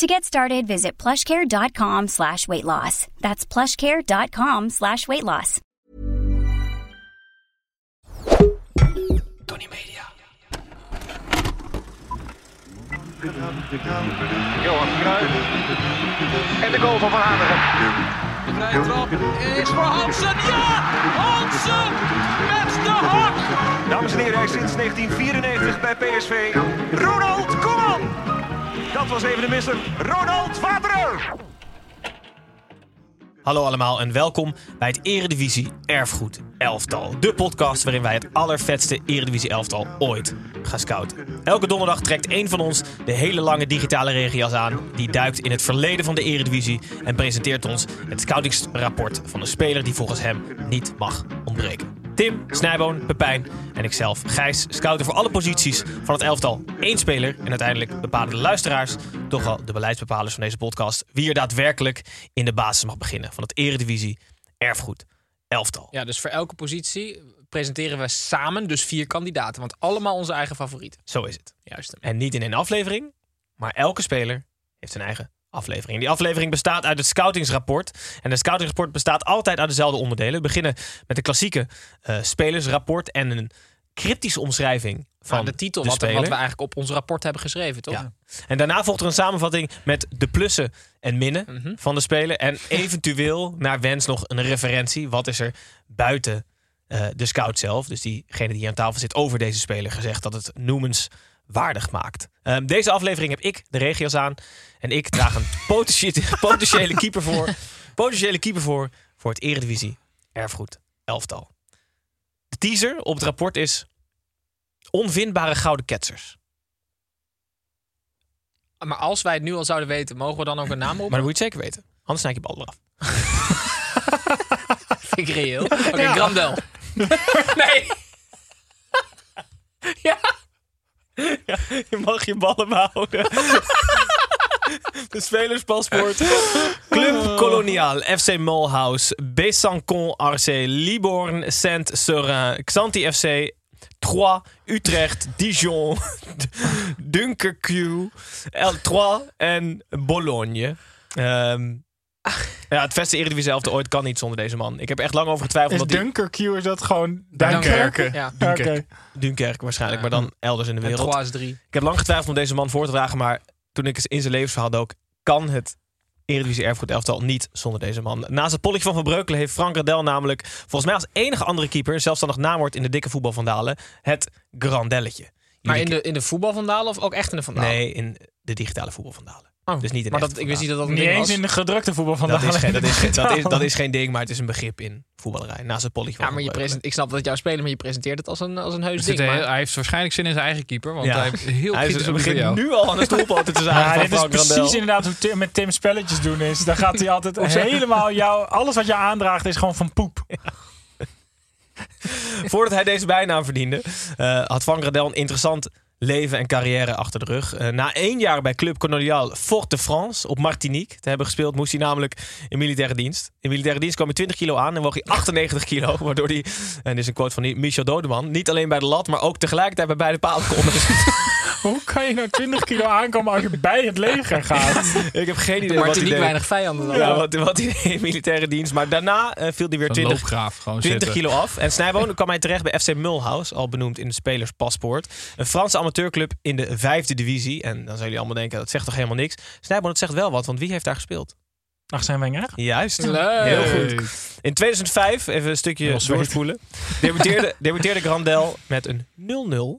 To get started, visit plushcare.com slash weight loss. That's plushcare.com slash weight loss. Tony Media. Johan Cruijff. En de goal van Van Hanegem. De vrije trap is voor Hansen. Ja! Hansen met de hak! Dames en heren, hij is sinds 1994 bij PSV. Ronald Koeman! Dat was even de misser. Ronald Waterer! Hallo allemaal en welkom bij het Eredivisie Erfgoed Elftal. De podcast waarin wij het allervetste Eredivisie Elftal ooit gaan scouten. Elke donderdag trekt één van ons de hele lange digitale regenjas aan. Die duikt in het verleden van de Eredivisie en presenteert ons het scoutingsrapport van een speler die volgens hem niet mag ontbreken. Tim, Snijboon, Pepijn en ikzelf, Gijs, scouten voor alle posities van het elftal één speler. En uiteindelijk bepalen de luisteraars, toch wel de beleidsbepalers van deze podcast, wie er daadwerkelijk in de basis mag beginnen van het Eredivisie Erfgoed Elftal. Ja, dus voor elke positie presenteren we samen dus vier kandidaten. Want allemaal onze eigen favorieten. Zo is het. Juist. En niet in één aflevering, maar elke speler heeft zijn eigen aflevering. Die aflevering bestaat uit het scoutingsrapport. En het scoutingsrapport bestaat altijd uit dezelfde onderdelen. We beginnen met een klassieke eh, spelersrapport en een cryptische omschrijving van Van de titel, de wat, wat we eigenlijk op ons rapport hebben geschreven, toch? Ja. En daarna volgt er een samenvatting met de plussen en minnen Mhm. van de speler. En eventueel, naar wens, nog een referentie. Wat is er buiten eh, de scout zelf, dus diegene die hier aan tafel zit, over deze speler gezegd dat het noemenswaardig maakt. Ehm, deze aflevering heb ik de regio's aan. En ik draag een potentiële, potentiële keeper voor. Potentiële keeper voor voor het Eredivisie Erfgoed Elftal. De teaser op het rapport is onvindbare gouden ketsers. Maar als wij het nu al zouden weten, mogen we dan ook een naam op? Maar dan moet je het zeker weten. Anders snij ik je bal eraf. Vind ik reëel. Oké, Grandel. nee. ja. Je mag je ballen behouden. De spelerspaspoort. Club Colonial, FC Mulhouse, Besançon RC, Liborn, Saint-Seurin, Xanti FC, Troyes, Utrecht, Dijon, Dunkerque, L3 en Bologne. Ehm, ja, het beste Eredivisie elftal ooit kan niet zonder deze man. Ik heb echt lang over getwijfeld. Is dat hij- Dunkerque, is dat gewoon. Duinkerke? Ja. Dunkerque waarschijnlijk, maar dan elders in de wereld. Troyes 3. Ik heb lang getwijfeld om deze man voor te dragen, maar toen ik eens in zijn levensverhaal dook, kan het Eredivisie Erfgoed elftal niet zonder deze man. Naast het polletje van Van Breukelen heeft Frank Radel namelijk volgens mij als enige andere keeper een zelfstandig naamwoord in de dikke voetbalvandalen, het grandelletje. Maar in de, in de voetbalvandalen of ook echt in de vandalen? Nee, in de digitale voetbalvandalen. Oh, Dus niet in maar dat, ik wist niet dat dat een Niet ding eens was. in de gedrukte voetbal van Dat is, geen, dat, is, geen- dat, is, dat is geen ding, maar het is een begrip in voetballerij. Naast het polletje Ja, maar je present, ik snap dat het jouw speler, maar je presenteert het als een, als een heus ding. Maar, hij heeft waarschijnlijk zin in zijn eigen keeper. Want Ja. hij heeft heel Hij is- kritisch hij op begint nu al aan de stoelpoten te zagen Ja, van dit is Frank precies inderdaad hoe Tim, met Tim spelletjes doen is. Dan gaat hij altijd helemaal jou... Alles wat je aandraagt is gewoon van poep. Voordat hij deze bijnaam verdiende, eh, had Van Gradel een interessant leven en carrière achter de rug. Eh, na één jaar bij Club Colonial Fort de France op Martinique te hebben gespeeld, moest hij namelijk in militaire dienst. In militaire dienst kwam hij 20 kilo aan en woog hij 98 kilo. Waardoor hij, en dit is een quote van Michel Dodeman, niet alleen bij de lat, maar ook tegelijkertijd bij beide palen kon. Hoe kan je nou 20 kilo aankomen als je bij het leger gaat? Ik heb geen idee wat hij deed. weinig vijanden. dan. Ja, wat, wat hij deed militaire dienst. Maar daarna eh, viel hij weer Een 20, loopgraaf gewoon 20 zitten. kilo af. En Snijboon kwam hij terecht bij FC Mulhouse, al benoemd in de spelerspaspoort. Een Franse amateurclub in de vijfde divisie. En dan zullen jullie allemaal denken, dat zegt toch helemaal niks. Snijboon, het zegt wel wat, want wie heeft daar gespeeld? Ach, zijn Wenger? Juist. Leuk. Heel goed. In 2005, even een stukje doorspoelen, debuteerde, debuteerde Grandel met een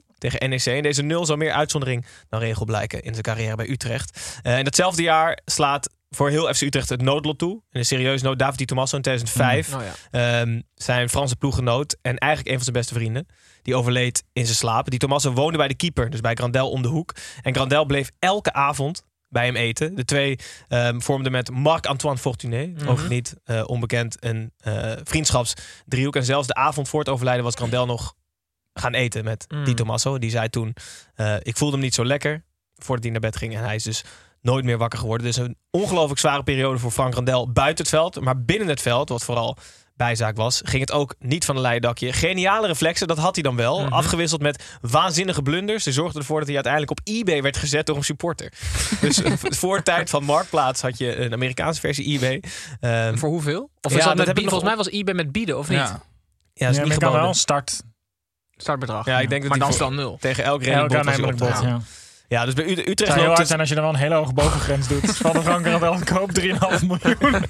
0-0 tegen NEC. En deze 0 zal meer uitzondering dan regel blijken in zijn carrière bij Utrecht. Eh, in datzelfde jaar slaat voor heel FC Utrecht het noodlot toe. Een serieus nood David Di Tommaso in 2005. Oh, ja. Ehm, zijn Franse ploeggenoot en eigenlijk een van zijn beste vrienden. Die overleed in zijn slaap. Die Tommaso woonde bij de keeper, dus bij Grandel om de hoek. En Grandel bleef elke avond bij hem eten. De twee ehm, vormden met Marc-Antoine Fortuné, ook niet eh, onbekend, een eh vriendschapsdriehoek. En zelfs de avond voor het overlijden was Grandel nog gaan eten met Mm. Di Tommaso. Die zei toen, eh, ik voelde hem niet zo lekker voordat hij naar bed ging. En hij is dus nooit meer wakker geworden. Dus een ongelooflijk zware periode voor Frank Grandel buiten het veld. Maar binnen het veld, wat vooral bijzaak was, ging het ook niet van een leien dakje. Geniale reflexen, dat had hij dan wel. Mhm. Afgewisseld met waanzinnige blunders. Die zorgden ervoor dat hij uiteindelijk op eBay werd gezet door een supporter. dus eh, voor de tijd van Marktplaats had je een Amerikaanse versie eBay. Ehm, Voor hoeveel? Of Ja, dat heb ik Volgens mij was eBay met bieden, of niet? Ja. ja, is Ja, niet maar ik kan wel een start. Startbedrag. Ja, ik denk dat maar die dan staan nul. Tegen elk Elk rennenbod was hij aannemelijk bod, opgehaald. ja. Ja, dus bij Ut- Het Utrecht zou heel hard zijn als je er wel een hele hoge bovengrens doet. Van de Frank Randel koopt 3,5 miljoen.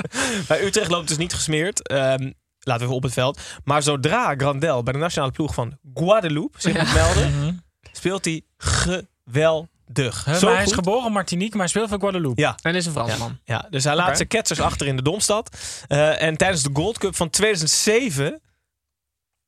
bij Utrecht loopt dus niet gesmeerd. Ehm, laten we even op het veld. Maar zodra Grandel bij de nationale ploeg van Guadeloupe zich moet melden, speelt hij geweldig. Hij is geboren in Martinique, maar hij speelt voor Guadeloupe. Ja. En is een Fransman. Ja, dus hij laat zijn ketsers achter in de Domstad. Eh, en tijdens de Gold Cup van 2007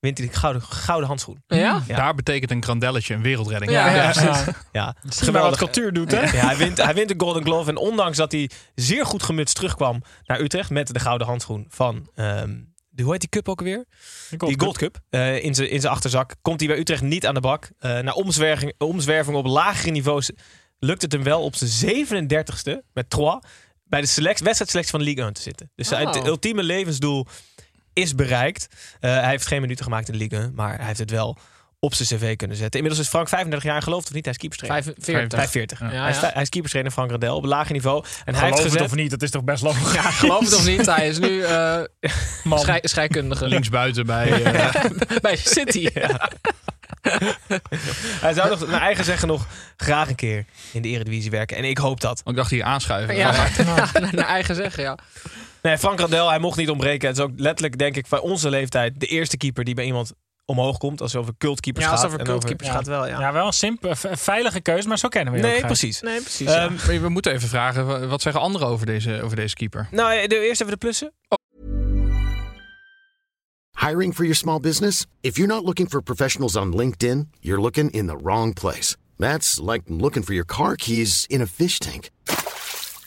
wint hij de gouden, gouden handschoen. Ja? Ja. Daar betekent een grandelletje een wereldredding. Ja, ja. Ja, precies. ja. Wat cultuur doet, hè? Ja, hij, wint, hij wint de Golden Glove. En ondanks dat hij zeer goed gemutst terugkwam naar Utrecht met de gouden handschoen van. ehm, de, hoe heet die cup ook alweer? die Gold Cup. eh, in zijn in zijn achterzak. Komt hij bij Utrecht niet aan de bak. Eh na omzwerving, omzwerving op lagere niveaus lukt het hem wel op zijn 37ste met Troyes bij de select, wedstrijdselectie van de Ligue 1 te zitten. Dus zijn Oh. het ultieme levensdoel is bereikt. Eh, hij heeft geen minuten gemaakt in de Ligue 1, maar hij heeft het wel op zijn cv kunnen zetten. Inmiddels is Frank 35 jaar, gelooft of niet, hij is keeperstrainer. 45. 45. Ja, Hij, is, hij is keeperstrainer Frank Radel op lager niveau. En hij Geloof heeft het gezegd... of niet, dat is toch best logisch. Ja, geloof het of niet, hij is nu eh Man. schei- scheikundige. Linksbuiten bij... eh, Bij City. Hij zou nog, naar eigen zeggen, nog graag een keer in de Eredivisie werken. En ik hoop dat. ik dacht hier aanschuiven. Ja, naar, naar eigen zeggen, ja. Nee, Frank Radel, hij mocht niet ontbreken. Het is ook letterlijk, denk ik, bij onze leeftijd... de eerste keeper die bij iemand omhoog komt. Als het over cultkeepers Ja, als gaat. het over cultkeepers Ja. gaat wel, ja. Ja, wel een simpele, v- veilige keuze, maar zo kennen we je Nee, precies. Nee, precies. Ehm, Maar We moeten even vragen, wa- wat zeggen anderen over deze, over deze keeper? nou, de, eerst even de plussen. Hiring for your small business? If you're not looking for professionals on LinkedIn, you're looking in the wrong place. That's like looking for your car keys in a fish tank.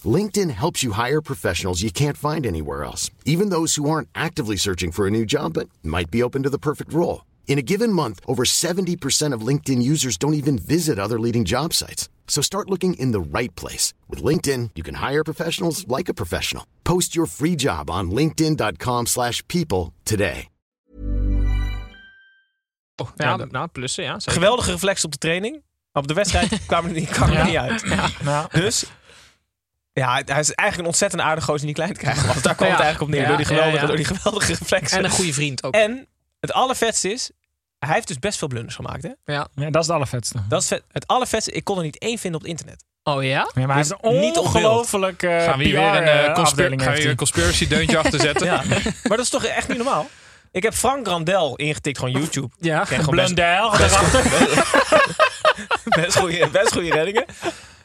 LinkedIn helps you hire professionals you can't find anywhere else, even those who aren't actively searching for a new job but might be open to the perfect role. In a given month, over 70% of LinkedIn users don't even visit other leading job sites. So start looking in the right place. With LinkedIn, you can hire professionals like a professional. Post your free job on linkedin.com/people slash people today. ja, nou, plussen, ja. zeker. Geweldige reflex op de training. Op de wedstrijd kwam er niet, kwam er Ja. niet uit. Nou, Dus ja, hij is eigenlijk een ontzettend aardig gozer die niet klein te krijgen was. Daar kwam Ja. het eigenlijk op neer. Ja, door, die geweldige, ja, ja. door die geweldige reflexen. En een goede vriend ook. En het allervetste is, hij heeft dus best veel blunders gemaakt. Hè? Ja. ja, dat is het allervetste. Dat is vet. Het allervetste, ik kon er niet één vinden op het internet. Oh ja? Ja, maar hij heeft een niet op beeld. ongelooflijk eh Gaan we hier weer een, eh, conspir- PR-afdeling. gaan we hier een conspiracy deuntje achter zetten? Ja. maar dat is toch echt niet normaal? Ik heb Frank Grandel ingetikt, gewoon YouTube. Ja. Best, Blundel. best, best, goede, best goede reddingen.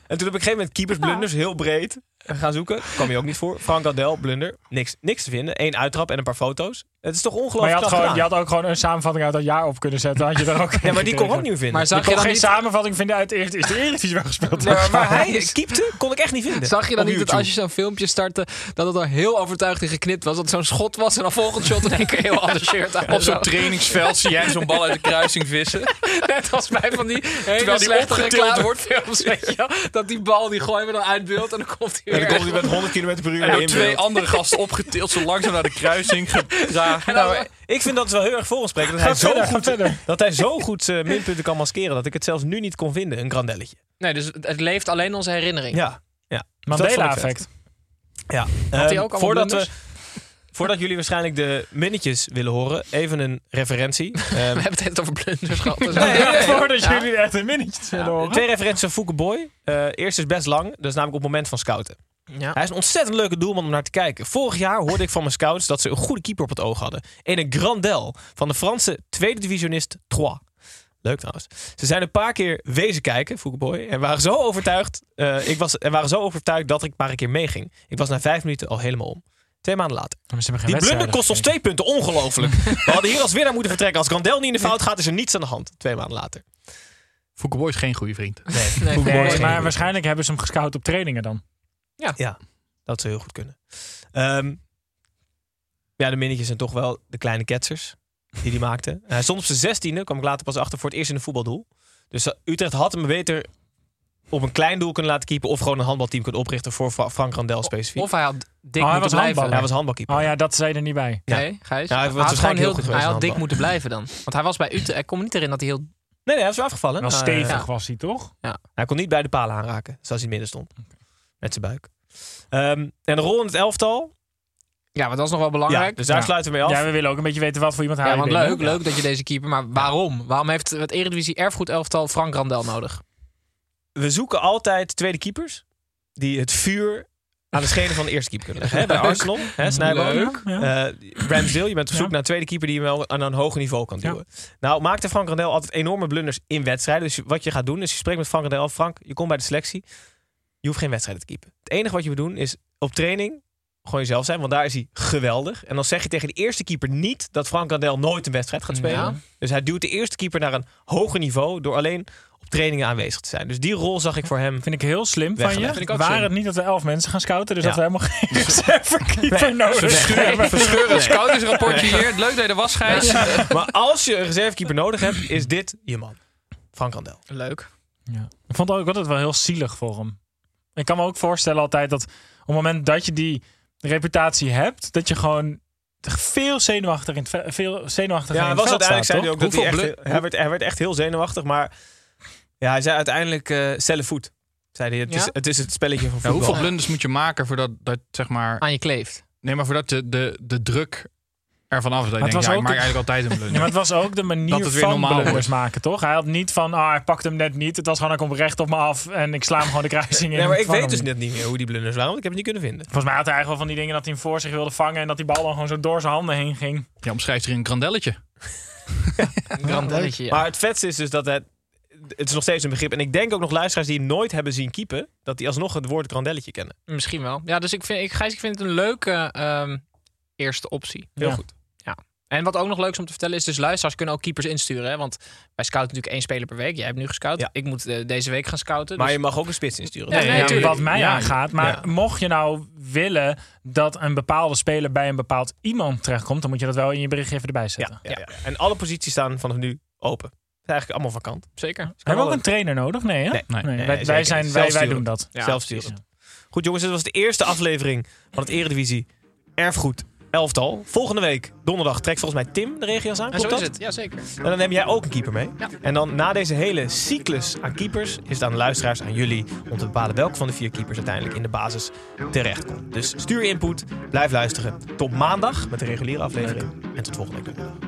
En toen heb ik op een gegeven moment keepersblunders, heel breed, gaan zoeken. Kwam je ook niet voor. Frank Grandel, blunder. Niks, niks te vinden. Eén uittrap en een paar foto's. Het is toch Maar je ongelooflijk had, gewoon, je had ook gewoon een samenvatting uit dat jaar op kunnen zetten. Had je er ook Ja, maar die kon ik ook niet meer vinden. Maar zag je kon dan geen niet... samenvatting vinden uit de eerste, is de Eredivisie wel gespeeld. Nee, maar, maar hij keepte, kon ik echt niet vinden. Zag je dan Op niet dat als je zo'n filmpje startte, dat het al heel overtuigd en geknipt was? Dat het zo'n schot was en dan volgend shot in één keer heel ander shirt aan. Op zo'n trainingsveld zie jij zo'n bal uit de kruising vissen. Net als bij van die hele Terwijl die slechte opgetild reclamefilms, weet je wel. Dat die bal, die gooien we dan uit beeld en dan komt hij En weer. dan komt hij met 100 km per uur En door twee andere gasten opgetild, zo langzaam naar de kruising gedragen. Nou, ik vind dat het wel heel erg voor ons spreken. Dat hij, zo goed, dat hij zo goed zijn minpunten kan maskeren. Dat ik het zelfs nu niet kon vinden. Een grandelletje. Nee, dus het leeft alleen onze herinnering. Ja. ja. Mandela-effect. Ja. hij Ehm, voordat, we? Voordat jullie waarschijnlijk de minnetjes willen horen, even een referentie. Ehm, We hebben het net over blunders gehad. dus- Nee, nee, nee. Voordat Ja. jullie echt een minnetje willen horen. twee referenties van Fouke Boy. Eh, eerst is best lang. Dat is namelijk op het moment van scouten. Ja. Hij is een ontzettend leuke doelman om naar te kijken. Vorig jaar hoorde ik van mijn scouts dat ze een goede keeper op het oog hadden. En een Grandel van de Franse tweede divisionist Troyes. Leuk trouwens. Ze zijn een paar keer wezen kijken, Boy, En waren zo overtuigd. eh, ik was, en waren zo overtuigd dat ik maar een keer meeging. Ik was na vijf minuten al helemaal om. Twee maanden later. Die blunder kost ons twee punten. Ongelooflijk. We hadden hier als winnaar moeten vertrekken. Als Grandel niet in de fout gaat, is er niets aan de hand. Twee maanden later. Foucault is geen goede vriend. Nee, maar waarschijnlijk hebben ze hem gescout op trainingen dan. Dat zou heel goed kunnen. Ehm, ja, de minnetjes zijn toch wel de kleine ketsers die hij maakte. Hij stond op zijn zestiende, kwam ik later pas achter, voor het eerst in een voetbaldoel. Dus eh, Utrecht had hem beter op een klein doel kunnen laten keepen... of gewoon een handbalteam kunnen oprichten voor Fra- Frank Randel specifiek. Of hij had dik Oh, hij moeten was blijven. handballer. hij was handbalkeeper. Oh ja, dat zei er niet bij. Ja. Nee, Gijs. Ja, hij was hij, had waarschijnlijk gewoon heel goed hij had dik moeten blijven dan. Want hij was bij Utrecht. Ik kom niet erin dat hij heel... Nee, nee, hij is weer afgevallen. Wel Nou, stevig was hij toch? Hij kon niet bij de palen aanraken, zoals hij in het midden stond. Met zijn buik. Ehm, en de rol in het elftal. Ja, maar dat is nog wel Ja, belangrijk. dus daar Ja. sluiten we mee af. Ja, we willen ook een beetje weten wat voor iemand hij Ja, want leuk, leuk dat je deze keeper... Maar waarom? Waarom heeft het Eredivisie erfgoed elftal Frank Randel nodig? We zoeken altijd tweede keepers die het vuur aan de schenen van de eerste keeper kunnen leggen. Hè, bij Arsenal, hè, Snijboom. Leuk. Ja. Eh, Ramsdale, je bent op zoek Ja. naar een tweede keeper die je wel aan een hoger niveau kan duwen. Nou, maakte Frank Randel altijd enorme blunders in wedstrijden. Dus wat je gaat doen, is je spreekt met Frank Randel af. Frank, je komt bij de selectie. Je hoeft geen wedstrijden te keepen. Het enige wat je moet doen is op training gewoon jezelf zijn. Want daar is hij geweldig. En dan zeg je tegen de eerste keeper niet dat Frank Randel nooit een wedstrijd gaat spelen. Ja. Dus hij duwt de eerste keeper naar een hoger niveau door alleen trainingen aanwezig te zijn. Dus die rol zag ik voor hem. Vind ik heel slim van je. Vind ik ook Waren slim. het niet dat we elf mensen gaan scouten, dus Ja. dat we helemaal geen reservekeeper nodig hebben. Verscheur het scoutingsrapportje hier. Leuk dat je er was, Gijs. Maar als je een reservekeeper nodig hebt, is dit je man. Frank Randel. Leuk. Ja. Ik vond het ook altijd wel heel zielig voor hem. Ik kan me ook voorstellen altijd dat op het moment dat je die reputatie hebt, dat je gewoon veel zenuwachtig in het, ve- veel zenuwachtig Ja, in hij het was uiteindelijk staat, zei hij ook dat hij, echt, hij, werd, hij werd echt heel zenuwachtig. Maar ja, hij zei uiteindelijk eh cellen voet. Zei hij, het, is, Ja? het is het spelletje van Ja, voetbal. hoeveel blunders moet je maken voordat dat, zeg maar... Aan je kleeft. Nee, maar voordat de, de, de druk ervan af is. Dat je Maar het denkt, was ja, ik ook maak de- eigenlijk altijd een blunder. Ja, maar het was ook de manier Dat het weer van normaal blunders maken, toch? Hij had niet van, ah, hij pakt hem net niet. Het was gewoon, hij komt recht op me af en ik sla hem gewoon de kruising in. Nee, maar ik weet hem dus niet. net niet meer hoe die blunders waren, want ik heb het niet kunnen vinden. Volgens mij had hij eigenlijk wel van die dingen dat hij hem voor zich wilde vangen en dat die bal dan gewoon zo door zijn handen heen ging. Ja, omschrijft hier een grandelletje. Een grandelletje, ja. Maar het vetste is dus dat het... Het is nog steeds een begrip. En ik denk ook nog luisteraars die hem nooit hebben zien keepen... dat die alsnog het woord grandelletje kennen. Misschien wel. Ja, dus ik vind, ik, Gijs, ik vind het een leuke ehm, eerste optie. Heel Ja. goed. En wat ook nog leuk is om te vertellen is, dus luisteraars kunnen ook keepers insturen. Hè? Want wij scouten natuurlijk één speler per week. Jij hebt nu gescout. Ja. Ik moet eh, deze week gaan scouten. Maar dus- je mag ook een spits insturen. Ja, nee, Ja, wat mij Ja, aangaat. Maar ja. mocht je nou willen dat een bepaalde speler bij een bepaald iemand terechtkomt, dan moet je dat wel in je bericht even erbij zetten. ja, ja, ja. En alle posities staan vanaf nu open. Eigenlijk allemaal vakant. Zeker. Dus Hebben we ook een trainer nodig? Nee, hè? Nee. Nee. wij, nee, wij, zeker zijn, wij, wij doen dat. Ja, Zelfsturend. Goed jongens, dit was de eerste aflevering van het Eredivisie Erfgoed Elftal. Volgende week, donderdag, trekt volgens mij Tim de regio's aan. En zo Klopt is dat? het. Ja, zeker. En dan neem jij ook een keeper mee. Ja. En dan na deze hele cyclus aan keepers is het aan de luisteraars, aan jullie, om te bepalen welke van de vier keepers uiteindelijk in de basis terechtkomt. Dus stuur input, blijf luisteren. Tot maandag met de reguliere aflevering. En tot volgende week donderdag.